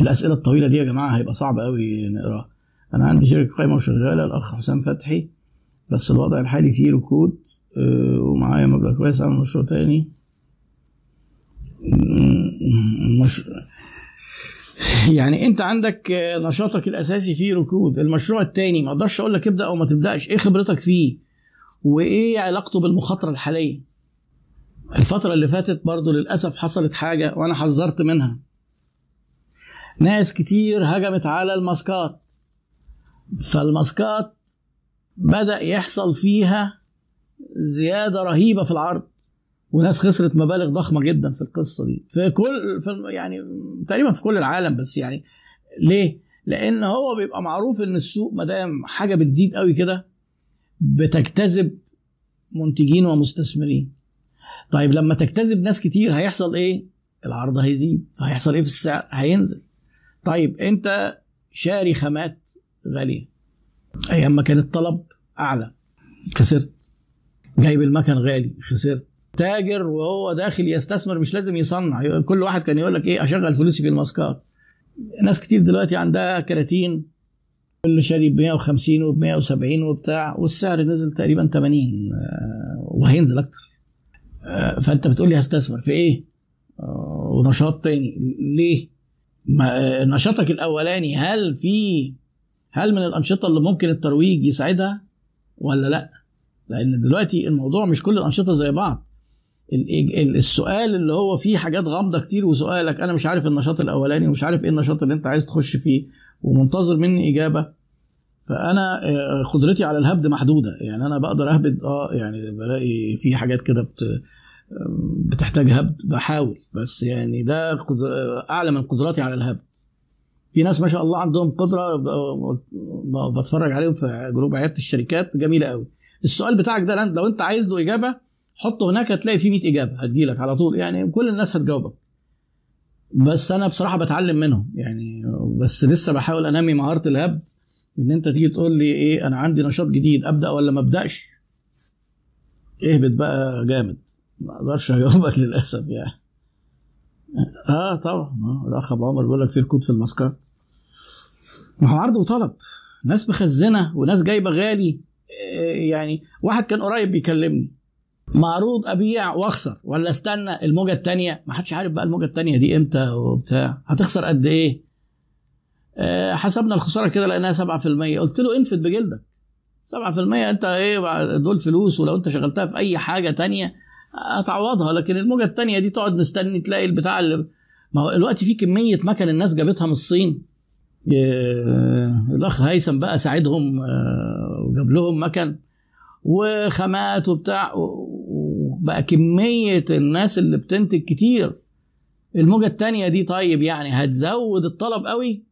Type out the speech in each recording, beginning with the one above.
الأسئلة الطويلة دي يا جماعة هيبقى صعب قوي نقراها. أنا عندي شركة قايمة وشغالة الأخ حسام فتحي بس الوضع الحالي فيه ركود آه، ومعايا مبلغ كويس اعمل مشروع تاني. مش يعني أنت عندك آه، نشاطك الأساسي فيه ركود. المشروع التاني ما أقدرش أقول لك ابدأ أو ما تبدأش. إيه خبرتك فيه؟ وإيه علاقته بالمخاطرة الحالية؟ الفترة اللي فاتت برضو للأسف حصلت حاجة وأنا حذرت منها. ناس كتير هجمت على الماسكات فالماسكات بدأ يحصل فيها زيادة رهيبة في العرض وناس خسرت مبالغ ضخمة جدا في القصة دي في كل في يعني تقريبا في كل العالم بس يعني ليه؟ لأن هو بيبقى معروف إن السوق ما دام حاجة بتزيد قوي كده بتجتذب منتجين ومستثمرين. طيب لما تجتذب ناس كتير هيحصل إيه؟ العرض هيزيد فهيحصل إيه في السعر؟ هينزل. طيب أنت شاري خامات غالية. أيام ما كان الطلب أعلى. خسرت. جايب المكن غالي. خسرت. تاجر وهو داخل يستثمر مش لازم يصنع. كل واحد كان يقول لك إيه أشغل فلوسي في الماسكات. ناس كتير دلوقتي عندها كراتين. اللي شاري ب 150 وب 170 وبتاع والسعر نزل تقريبا 80 آه، وهينزل أكتر. آه، فأنت بتقول لي هستثمر في إيه؟ آه، ونشاط تاني. ليه؟ نشاطك الأولاني هل في هل من الأنشطة اللي ممكن الترويج يساعدها ولا لأ؟ لأن دلوقتي الموضوع مش كل الأنشطة زي بعض. ال- ال- السؤال اللي هو فيه حاجات غامضة كتير وسؤالك أنا مش عارف النشاط الأولاني ومش عارف إيه النشاط اللي أنت عايز تخش فيه ومنتظر مني إجابة. فأنا آه، قدرتي على الهبد محدودة. يعني أنا بقدر أهبد آه يعني بلاقي في حاجات كده بتحتاج هبد بحاول. بس يعني ده قدر- أعلى من قدراتي على الهبد. في ناس ما شاء الله عندهم قدرة بتفرج عليهم في جروب عيادة الشركات. جميلة قوي السؤال بتاعك ده لو أنت عايز له إجابة حطه هناك هتلاقي فيه 100 إجابة. هتجيلك على طول. يعني كل الناس هتجاوبك. بس أنا بصراحة بتعلم منهم. يعني بس لسه بحاول أنمي مهارة الهبد. إن أنت تيجي تقول لي إيه أنا عندي نشاط جديد أبدأ ولا ما أبدأش؟ اهبط بقى جامد. ما أقدرش أجاوبك للأسف يعني. آه طبعا. آه. الأخ أبو عمر بيقول لك في ركود في الماسكات. ما هو عرض وطلب. ناس مخزنه وناس جايبة غالي. آه، يعني واحد كان قريب بيكلمني. معروض أبيع وأخسر ولا أستنى الموجة الثانية ما حدش عارف بقى الموجة الثانية دي إمتى وبتاع. هتخسر قد إيه؟ آه، حسبنا الخسارة كده لقيناها 7% قلت له انفد بجلدك. 7% أنت إيه دول فلوس ولو أنت شغلتها في أي حاجة تانية هتعوضها لكن الموجة التانية دي تقعد مستني تلاقي البتاع اللي ما هو الوقت في كمية مكن الناس جابتها من الصين. الأخ هيثم بقى ساعدهم آه، وجاب لهم مكن وخامات وبتاع وبقى كمية الناس اللي بتنتج كتير. الموجة التانية دي طيب يعني هتزود الطلب قوي؟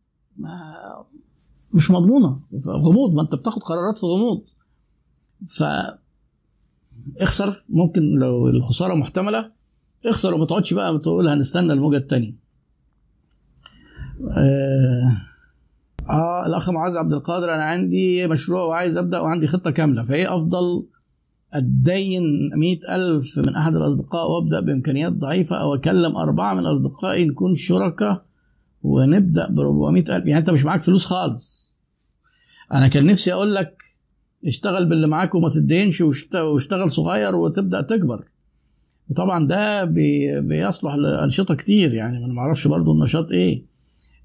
مش مضمونة. غموض ما انت بتاخد قرارات في غموض. ف اخسر. ممكن لو الخسارة محتملة اخسر وما تقعدش بقى تقول هنستنى الموجة الثانية آه, آه الأخ معاذ عبد القادر أنا عندي مشروع وعايز أبدأ وعندي خطة كاملة. فإيه أفضل؟ مئة ألف من أحد الأصدقاء وأبدأ بإمكانيات ضعيفة أو أكلم أربعة من أصدقائي نكون شركاء ونبدأ ب 400 ألف. يعني أنت مش معاك فلوس خالص. أنا كان نفسي أقول لك اشتغل باللي معاك وما تدينش واشت- واشتغل صغير وتبدأ تكبر. وطبعا ده بي بيصلح لأنشطة كتير يعني أنا ما أعرفش برضو النشاط إيه.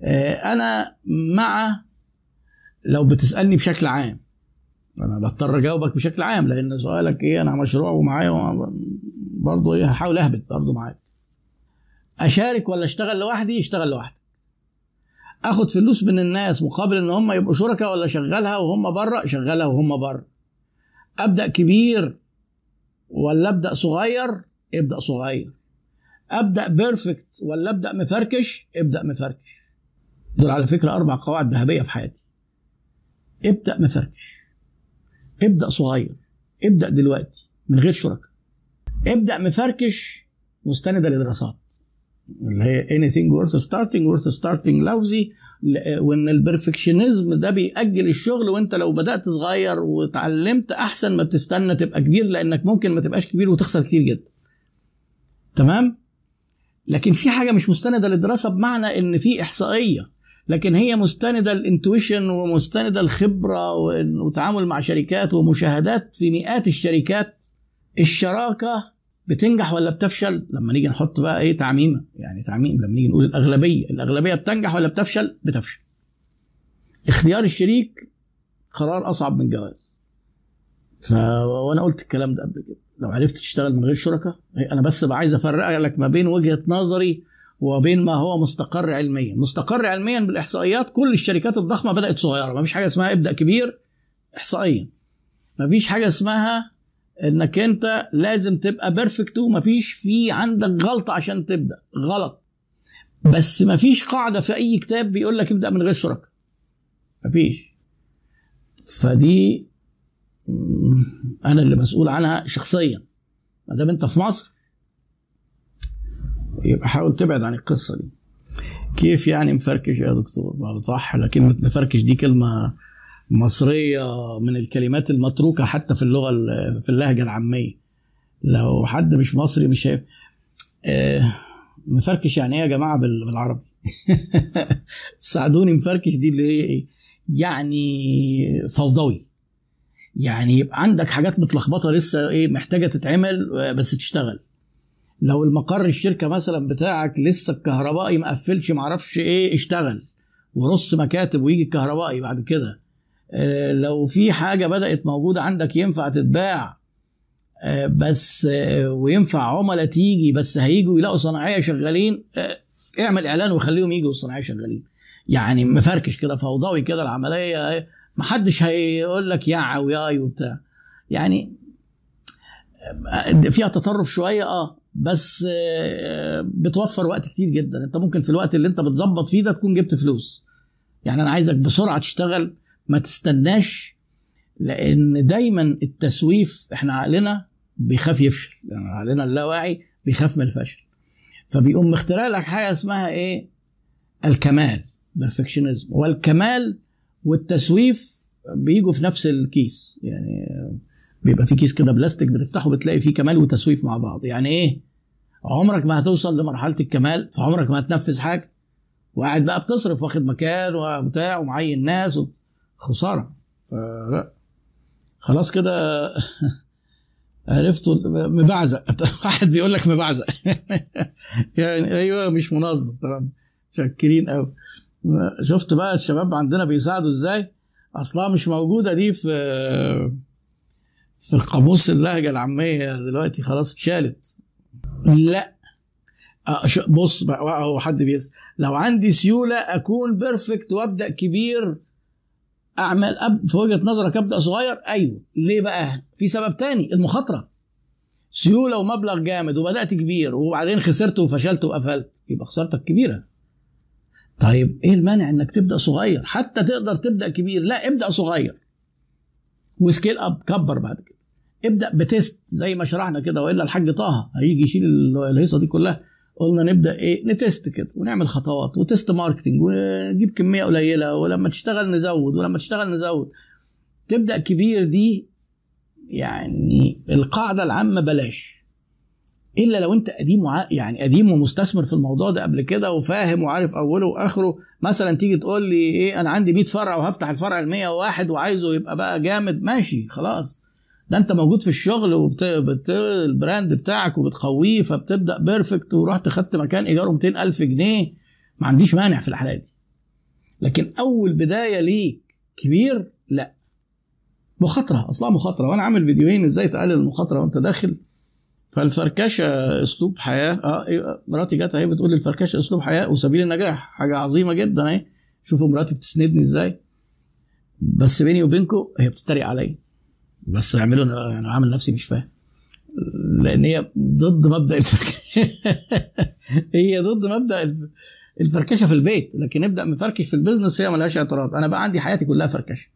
آه، أنا مع لو بتسألني بشكل عام. أنا بضطر أجاوبك بشكل عام لأن سؤالك إيه أنا مشروع ومعايا ومع- برضه إيه هحاول أهبط برضه معاك. أشارك ولا أشتغل لوحدي؟ أشتغل لوحدي. اخد فلوس من الناس مقابل ان هم يبقوا شركاء ولا شغلها وهم بره شغلها وهم بره. ابدا كبير ولا ابدا صغير؟ ابدا صغير. ابدا بيرفكت ولا ابدا مفركش؟ ابدا مفركش. دول على فكرة أربع قواعد ذهبية في حياتي. ابدا مفركش. ابدا صغير. ابدا دلوقتي من غير شركاء. ابدا مفركش مستنده لدراسات اللي هي anything worth starting worth starting lousy. ل- وإن ال perfectionism ده بيأجل الشغل وإنت لو بدأت صغير وتعلمت أحسن ما تستنى تبقى كبير لأنك ممكن ما تبقاش كبير وتخسر كتير جدا. تمام؟ لكن في حاجة مش مستندة للدراسة بمعنى إن في إحصائية. لكن هي مستندة ال intuition ومستندة الخبره وتعامل مع شركات ومشاهدات في مئات الشركات. الشراكة بتنجح ولا بتفشل؟ لما نيجي نحط بقى إيه تعميمه يعني تعميم لما نيجي نقول الأغلبية الأغلبية بتنجح ولا بتفشل؟ بتفشل. اختيار الشريك قرار أصعب من جواز ف وأنا قلت الكلام ده قبل كده. لو عرفت تشتغل من غير شركاء أنا بس بقى عايز افرق لك ما بين وجهة نظري وبين ما هو مستقر علميا. مستقر علميا بالإحصائيات كل الشركات الضخمة بدأت صغيرة. ما فيش حاجة اسمها ابدا كبير احصائيا. ما فيش حاجة اسمها انك انت لازم تبقى بيرفكت وما فيش في عندك غلطة عشان تبدأ. غلط. بس ما فيش قاعدة في أي كتاب بيقول لك ابدأ من غير شركاء ما فيش فدي أنا اللي مسؤول عنها شخصيا. ما دام أنت في مصر يبقى حاول تبعد عن القصة دي. كيف يعني مفركش يا دكتور؟ صح لكن مفركش دي كلمة مصرية من الكلمات المتروكة حتى في اللغة في اللهجة العامية. لو حد مش مصري مش شايف آه مفركش يعني إيه يا جماعة بالعربي؟ ساعدوني مفركش دي اللي هي إيه؟ يعني فوضوي. يعني يبقى عندك حاجات متلخبطة لسه إيه محتاجة تتعمل بس تشتغل. لو المقر الشركة مثلا بتاعك لسه الكهربائي مقفلش معرفش إيه اشتغل. ورص مكاتب ويجي الكهربائي بعد كده. لو في حاجة بدأت موجودة عندك ينفع تتباع آه بس آه وينفع عملاء تيجي بس هيجوا يلاقوا صناعية شغالين اعمل إعلان وخليهم يجوا الصناعيه شغالين. يعني مفركش كده فوضوي كده العملية محدش هيقول لك يا وياي وبتاع. يعني فيها تطرف شوية آه بس بتوفر وقت كتير جدا. أنت ممكن في الوقت اللي أنت بتظبط فيه ده تكون جبت فلوس. يعني أنا عايزك بسرعة تشتغل ما تستناش لأن دايما التسويف إحنا عقلنا بيخاف يفشل يعني عقلنا اللاواعي بيخاف من الفشل. فبيقوم مخترع لك حاجة اسمها إيه؟ الكمال perfectionism والكمال والتسويف بيجوا في نفس الكيس يعني بيبقى في كيس كده بلاستيك بتفتحه بتلاقي فيه كمال وتسويف مع بعض. يعني إيه؟ عمرك ما هتوصل لمرحلة الكمال فعمرك ما هتنفذ حاجة. وقاعد بقى بتصرف واخد مكان وبتاع ومعين ناس و... خسارة. فلا. خلاص كده عرفتوا مبعزق واحد بيقول لك مبعزق يعني أيوه مش منظم. طبعا شاكرين قوي شفت بقى الشباب عندنا بيساعدوا إزاي؟ أصلها مش موجودة دي في في قاموس اللهجة العامية دلوقتي خلاص اتشالت. لا. بص بقى هو حد بيسال لو عندي سيولة أكون perfect وأبدأ كبير اعمل أب في وجهة نظرك أبدأ صغير؟ أيوه. ليه بقى؟ في سبب تاني المخاطرة. سيولة ومبلغ جامد وبدأت كبير وبعدين خسرت وفشلت وقفلت يبقى خسارتك كبيرة. طيب إيه المانع إنك تبدأ صغير؟ حتى تقدر تبدأ كبير. لا ابدأ صغير. و scale up كبر بعد كده. ابدأ ب test زي ما شرحنا كده وإلا الحاج طه هيجي يشيل الهيصة دي كلها. قلنا نبدأ إيه؟ ن test كده ونعمل خطوات و test marketing ونجيب كمية قليلة ولما تشتغل نزود ولما تشتغل نزود. تبدأ كبير دي يعني القاعدة العامة بلاش. إلا لو أنت قديم. يعني قديم ومستثمر في الموضوع ده قبل كده وفاهم وعارف أوله وآخره مثلا تيجي تقول لي إيه؟ أنا عندي 100 فرع وهفتح الفرع ال 101 وعايزه يبقى بقى جامد ماشي خلاص. ده انت موجود في الشغل وبت... بت... ال brand بتاعك وبتقويه فبتبدأ perfect ورحت خدت مكان إيجاره 200 ألف جنيه. ما عنديش مانع في الحالة دي. لكن أول بداية ليك كبير لا. مخاطرة أصلا مخاطرة. وأنا عامل فيديوهين إزاي تقلل المخاطرة وأنت داخل. فالفركشة أسلوب حياة آه إيه مراتي جت أهي بتقول الفركشة أسلوب حياة وسبيل النجاح. حاجة عظيمة جدا أهي. شوفوا مراتي بتسندني إزاي. بس بيني وبينكم هي بتتريق عليا. بس اعملوا أنا أنا عامل نفسي مش فاهم. لأن هي ضد مبدأ الفركشه هي ضد مبدأ الفركشة في البيت. لكن نبدا مفركش في البيزنس هي ملهاش اعتراض. أنا بقى عندي حياتي كلها فركشة.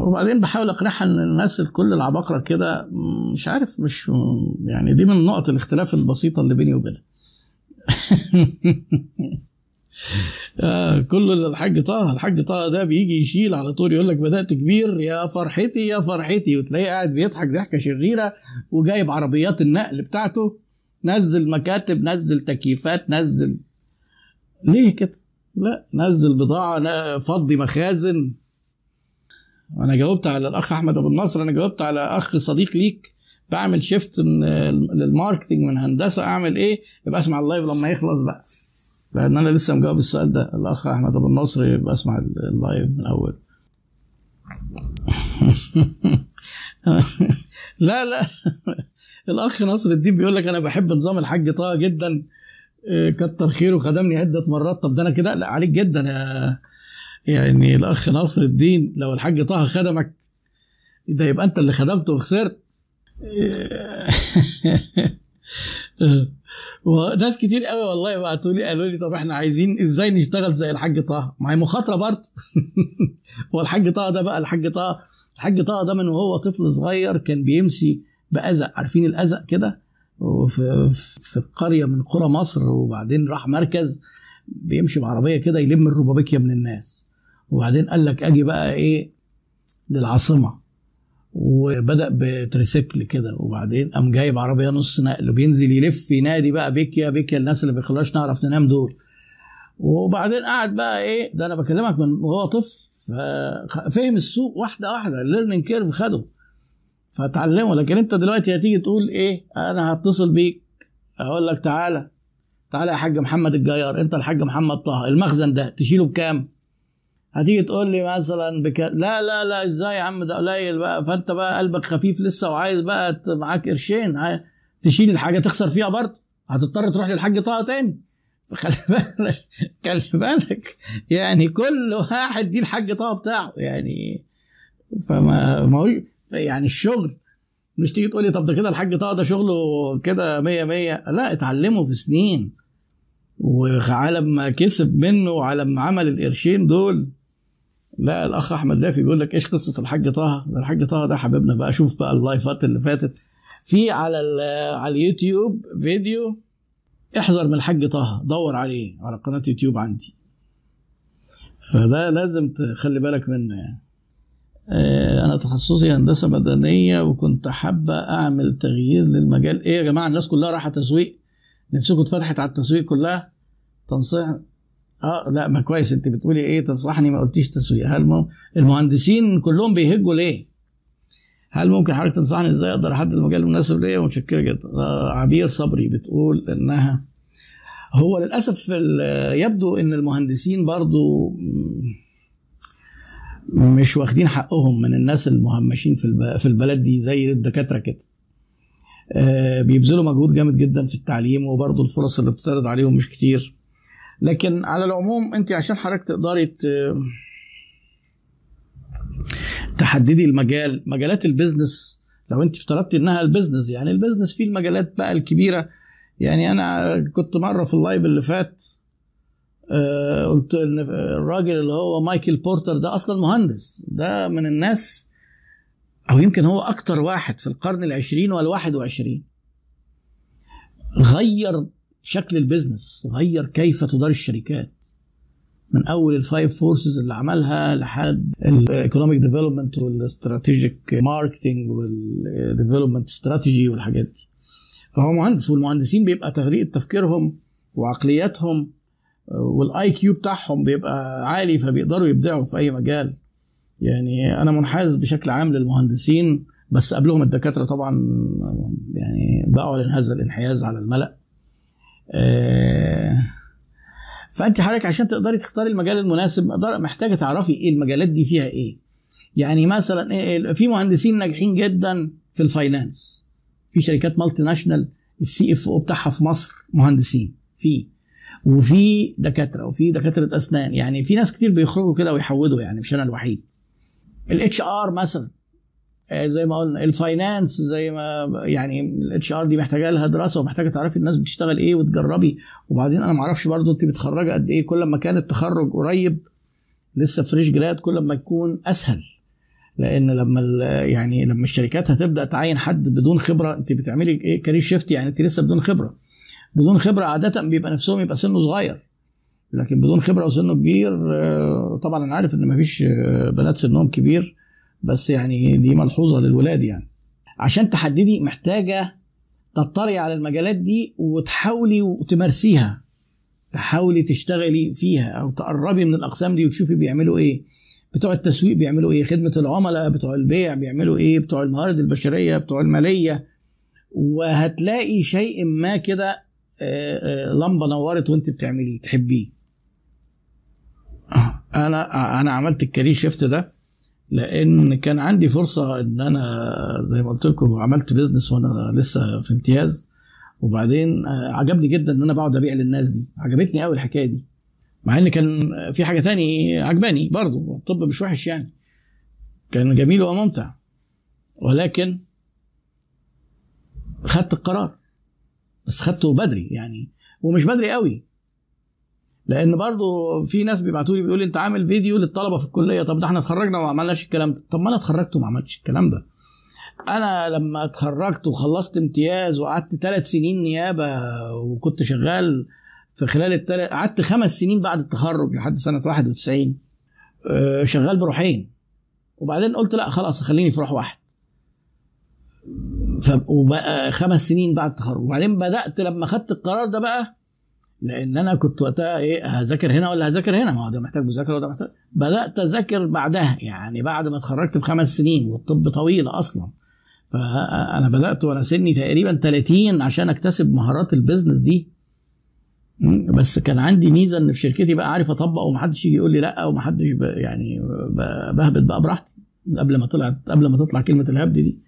وبعدين بحاول أقنعها إن الناس الكل العباقرة كده مش عارف مش يعني دي من نقط الاختلاف البسيطة اللي بيني وبينها. آه كل الحاج طه الحاج طه ده بيجي يشيل على طول يقول لك بدأت كبير يا فرحتي يا فرحتي. وتلاقيه قاعد بيضحك ضحكة شريرة وجايب عربيات النقل بتاعته نزل مكاتب نزل تكييفات نزل ليه كده؟ لا نزل بضاعة فضي مخازن. أنا جاوبت على الأخ أحمد أبو النصر أنا جاوبت على أخ صديق ليك بعمل shift لل marketing من هندسة أعمل إيه؟ يبقى أسمع ال live لما يخلص بقى. لأن أنا لسه مجاوب السؤال ده. الأخ أحمد أبو النصر يبقى اسمع اللايف من الأول لا لا. الأخ نصر الدين بيقول لك أنا بحب نظام الحاج طه جدا. كتر خيره خدمني عدة مرات. طب ده أنا كده اقلق عليك جدا يا يعني الأخ ناصر الدين لو الحاج طه خدمك ده يبقى أنت اللي خدمته وخسرت. وناس كتير قوي والله بعتوا لي قالوا لي طب إحنا عايزين إزاي نشتغل زي الحاج طه؟ ما هي مخاطرة برضه. هو الحاج طه ده بقى الحاج طه الحاج طه ده من وهو طفل صغير كان بيمشي بأزق عارفين الأزق كده؟ وفي في قرية من قرى مصر وبعدين راح مركز بيمشي بعربية كده يلم الربابيكيا من الناس. وبعدين قال لك أجي بقى إيه؟ للعاصمة. وبدأ ب tricycle كده. وبعدين قام جايب عربية نص نقل وبينزل يلف ينادي بقى بيكيا بيكيا الناس اللي ما بيخلوش نعرف ننام دول. وبعدين قعد بقى إيه ده أنا بكلمك من وهو طفل ففهم السوق واحدة واحدة ال learning curve خده. فتعلمه. لكن أنت دلوقتي هتيجي تقول إيه أنا هتصل بيك أقول لك تعالى تعالى يا حاج محمد الجيار أنت الحاج محمد طه المخزن ده تشيله بكام؟ هتيجي تقول لي مثلا بك... لا لا لا إزاي يا عم؟ ده قليل بقى. فأنت بقى قلبك خفيف لسه وعايز بقى معاك قرشين تشيل الحاجة تخسر فيها برضه. هتضطر تروح للحاج طه تاني. فخلي بالك خلي بالك. يعني كل واحد دي الحاج طه بتاعه. يعني فما ما هو يعني الشغل. مش تيجي تقولي طب ده كده الحاج طه ده شغله كده مية مية. لا اتعلمه في سنين. وعلى ما كسب منه وعلى ما عمل القرشين دول. لا الأخ أحمد لافي بيقول لك إيش قصة الحاج طه؟ الحاج طه ده حبيبنا بقى شوف بقى اللايفات اللي فاتت. في على على اليوتيوب فيديو احذر من الحاج طه دور عليه على قناة يوتيوب عندي. فده لازم تخلي بالك منه يعني. أنا تخصصي هندسة مدنية وكنت حابة أعمل تغيير للمجال. إيه يا جماعة الناس كلها رايحة تسويق؟ نفسكم اتفتحت على التسويق كلها؟ تنصح آه لا ما كويس. انت بتقولي إيه؟ تنصحني ما قلتيش تسويق هل. المهندسين كلهم بيهجوا ليه؟ هل ممكن حضرتك تنصحني إزاي أقدر أحدد المجال المناسب ليا؟ متشكرة جدا. آه عبير صبري بتقول إنها هو للأسف يبدو إن المهندسين برضو مش واخدين حقهم من الناس المهمشين في في البلد دي زي الدكاترة كده. آه بيبذلوا مجهود جامد جدا في التعليم وبرضه الفرص اللي بتتعرض عليهم مش كتير. لكن على العموم انت عشان حضرتك تقدري تحددي المجال مجالات ال business لو انت افترضتي انها ال business يعني ال business فيه المجالات بقى الكبيرة. يعني أنا كنت مرة في ال live اللي فات آه قلت ان الراجل اللي هو مايكل بورتر ده أصلا مهندس. ده من الناس أو يمكن هو أكتر واحد في القرن العشرين والواحد وعشرين غير شكل ال business غير كيف تدار الشركات. من أول ال five forces اللي عملها لحد ال economic development وال strategic marketing وال development strategy والحاجات دي. فهو مهندس والمهندسين بيبقى طريقه تفكيرهم وعقلياتهم وال IQ بتاعهم بيبقى عالي فبيقدروا يبدعوا في أي مجال. يعني أنا منحاز بشكل عام للمهندسين بس قبلهم الدكاترة طبعا يعني بعلن هذا الانحياز على الملأ. فأنت حضرتك عشان تقدري تختاري المجال المناسب محتاجة تعرفي إيه المجالات دي فيها إيه. يعني مثلا إيه في مهندسين ناجحين جدا في ال finance. في شركات multinational ال CFO بتاعها في مصر مهندسين في. وفي دكاترة وفي دكاترة أسنان. يعني في ناس كتير بيخرجوا كده ويحودوا يعني مش أنا الوحيد. ال HR مثلا. زي ما قلنا ال finance زي ما يعني ال HR دي محتاجة لها دراسة ومحتاجة تعرفي الناس بتشتغل إيه وتجربي. وبعدين أنا ما أعرفش برضه انت متخرجه قد إيه كل ما كان التخرج قريب لسه fresh grad كل ما يكون أسهل. لأن لما يعني لما الشركات هتبدأ تعين حد بدون خبرة انت بتعملي إيه career shift يعني انت لسه بدون خبرة. بدون خبرة عادة بيبقى نفسهم يبقى سنه صغير. لكن بدون خبرة وسنه كبير طبعا أنا عارف إن مفيش بنات سنهم كبير. بس يعني دي ملحوظة للولاد يعني. عشان تحددي محتاجة تطلعي على المجالات دي وتحاولي وتمارسيها. تحاولي تشتغلي فيها أو تقربي من الأقسام دي وتشوفي بيعملوا إيه. بتوع التسويق بيعملوا إيه. خدمة العملاء بتوع البيع بيعملوا إيه. بتوع الموارد البشرية بتوع المالية. وهتلاقي شيء ما كده آه، آه، لمبة نورت وانت بتعمليه تحبيه. أنا أنا عملت ال career shift ده. لأن كان عندي فرصة إن أنا زي ما قلت لكم عملت business وأنا لسه في امتياز. وبعدين آه، عجبني جدا إن أنا بقعد أبيع للناس دي. عجبتني قوي الحكاية دي. مع إن كان في حاجة تاني عجباني برضو الطب مش وحش يعني. كان جميل وممتع. ولكن خدت القرار. بس خدته بدري يعني. ومش بدري قوي لأن برضو في ناس بيبعتوا لي بيقول لي انت عامل فيديو للطلبة في الكلية. طب ده إحنا اتخرجنا وما عملناش الكلام ده. طب ما أنا اتخرجت وما عملتش الكلام ده. أنا لما اتخرجت وخلصت امتياز وقعدت ثلاث سنين نيابة وكنت شغال في خلال الثلاث قعدت خمس سنين بعد التخرج لحد سنة 91 آه، شغال بروحين. وبعدين قلت لا خلاص خليني في روح واحد. ف... وبقى خمس سنين بعد التخرج. وبعدين بدأت لما خدت القرار ده بقى لأن أنا كنت وقتها إيه هذاكر هنا ولا هذاكر هنا؟ ما هو ده محتاج مذاكرة وده محتاج. بدأت أذاكر بعدها يعني بعد ما اتخرجت بخمس سنين والطب طويل أصلا. فأنا بدأت وأنا سني تقريبا 30 عشان أكتسب مهارات البيزنس دي. بس كان عندي ميزة إن في شركتي بقى عارف أطبق ومحدش يجي يقول لي لأ ومحدش يعني بهبط بقى براحتي قبل ما طلعت قبل ما تطلع كلمة الهبد دي.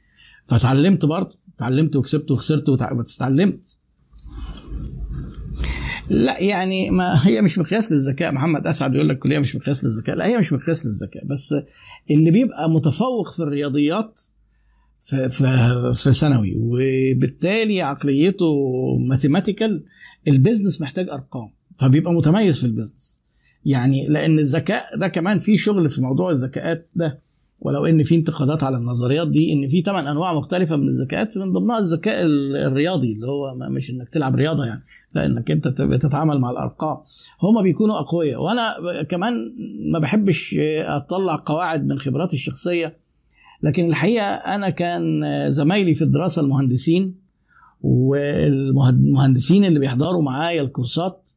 فتعلمت برضه اتعلمت وكسبت وخسرت وتع- بس اتعلمت. لا يعني ما هي مش مقياس للذكاء. محمد أسعد يقول لك الكليه مش مقياس للذكاء. لا هي مش مقياس للذكاء. بس اللي بيبقى متفوق في الرياضيات في في في ثانوي وبالتالي عقليته mathematical ال business محتاج أرقام. فبيبقى متميز في البيزنس يعني لأن الذكاء ده كمان في شغل في موضوع الذكاءات ده. ولو إن في انتقادات على النظريات دي إن في ثمان أنواع مختلفة من الذكاءات من ضمنها الذكاء ال- الرياضي اللي هو مش إنك تلعب رياضة يعني لا إنك أنت تبقى تتعامل مع الأرقام. هما بيكونوا أقوياء. وأنا كمان ما بحبش أطلع قواعد من خبراتي الشخصية لكن الحقيقة أنا كان زمايلي في الدراسة المهندسين والمهندسين اللي بيحضروا معايا الكورسات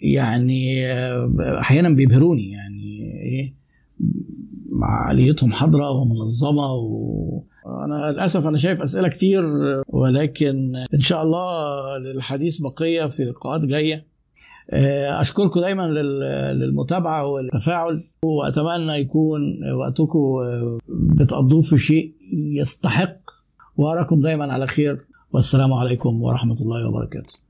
يعني أحيانا بيبهروني يعني إيه عقليتهم حاضرة ومنظمة و... أنا للأسف أنا شايف أسئلة كتير ولكن إن شاء الله للحديث بقية في لقاءات جاية. أشكركم دايما لل- للمتابعة والتفاعل وأتمنى يكون وقتكم بتقضوه في شيء يستحق. وأراكم دايما على خير والسلام عليكم ورحمة الله وبركاته.